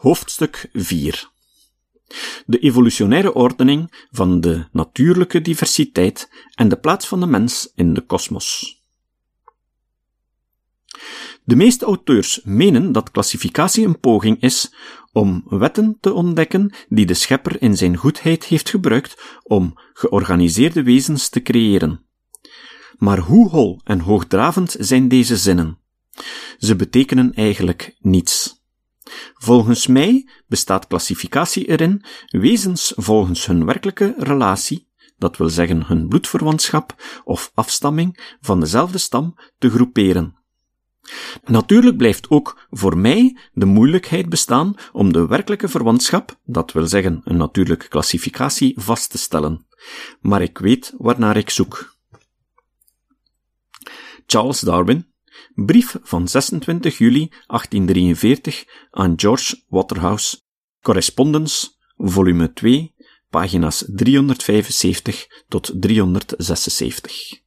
Hoofdstuk 4 De evolutionaire ordening van de natuurlijke diversiteit en de plaats van de mens in de kosmos. De meeste auteurs menen dat klassificatie een poging is om wetten te ontdekken die de schepper in zijn goedheid heeft gebruikt om georganiseerde wezens te creëren. Maar hoe hol en hoogdravend zijn deze zinnen? Ze betekenen eigenlijk niets. Volgens mij bestaat klassificatie erin wezens volgens hun werkelijke relatie, dat wil zeggen hun bloedverwantschap of afstamming van dezelfde stam, te groeperen. Natuurlijk blijft ook voor mij de moeilijkheid bestaan om de werkelijke verwantschap, dat wil zeggen een natuurlijke klassificatie, vast te stellen. Maar ik weet waarnaar ik zoek. Charles Darwin, brief van 26 juli 1843 aan George Waterhouse, Correspondence, volume 2, pagina's 375 tot 376.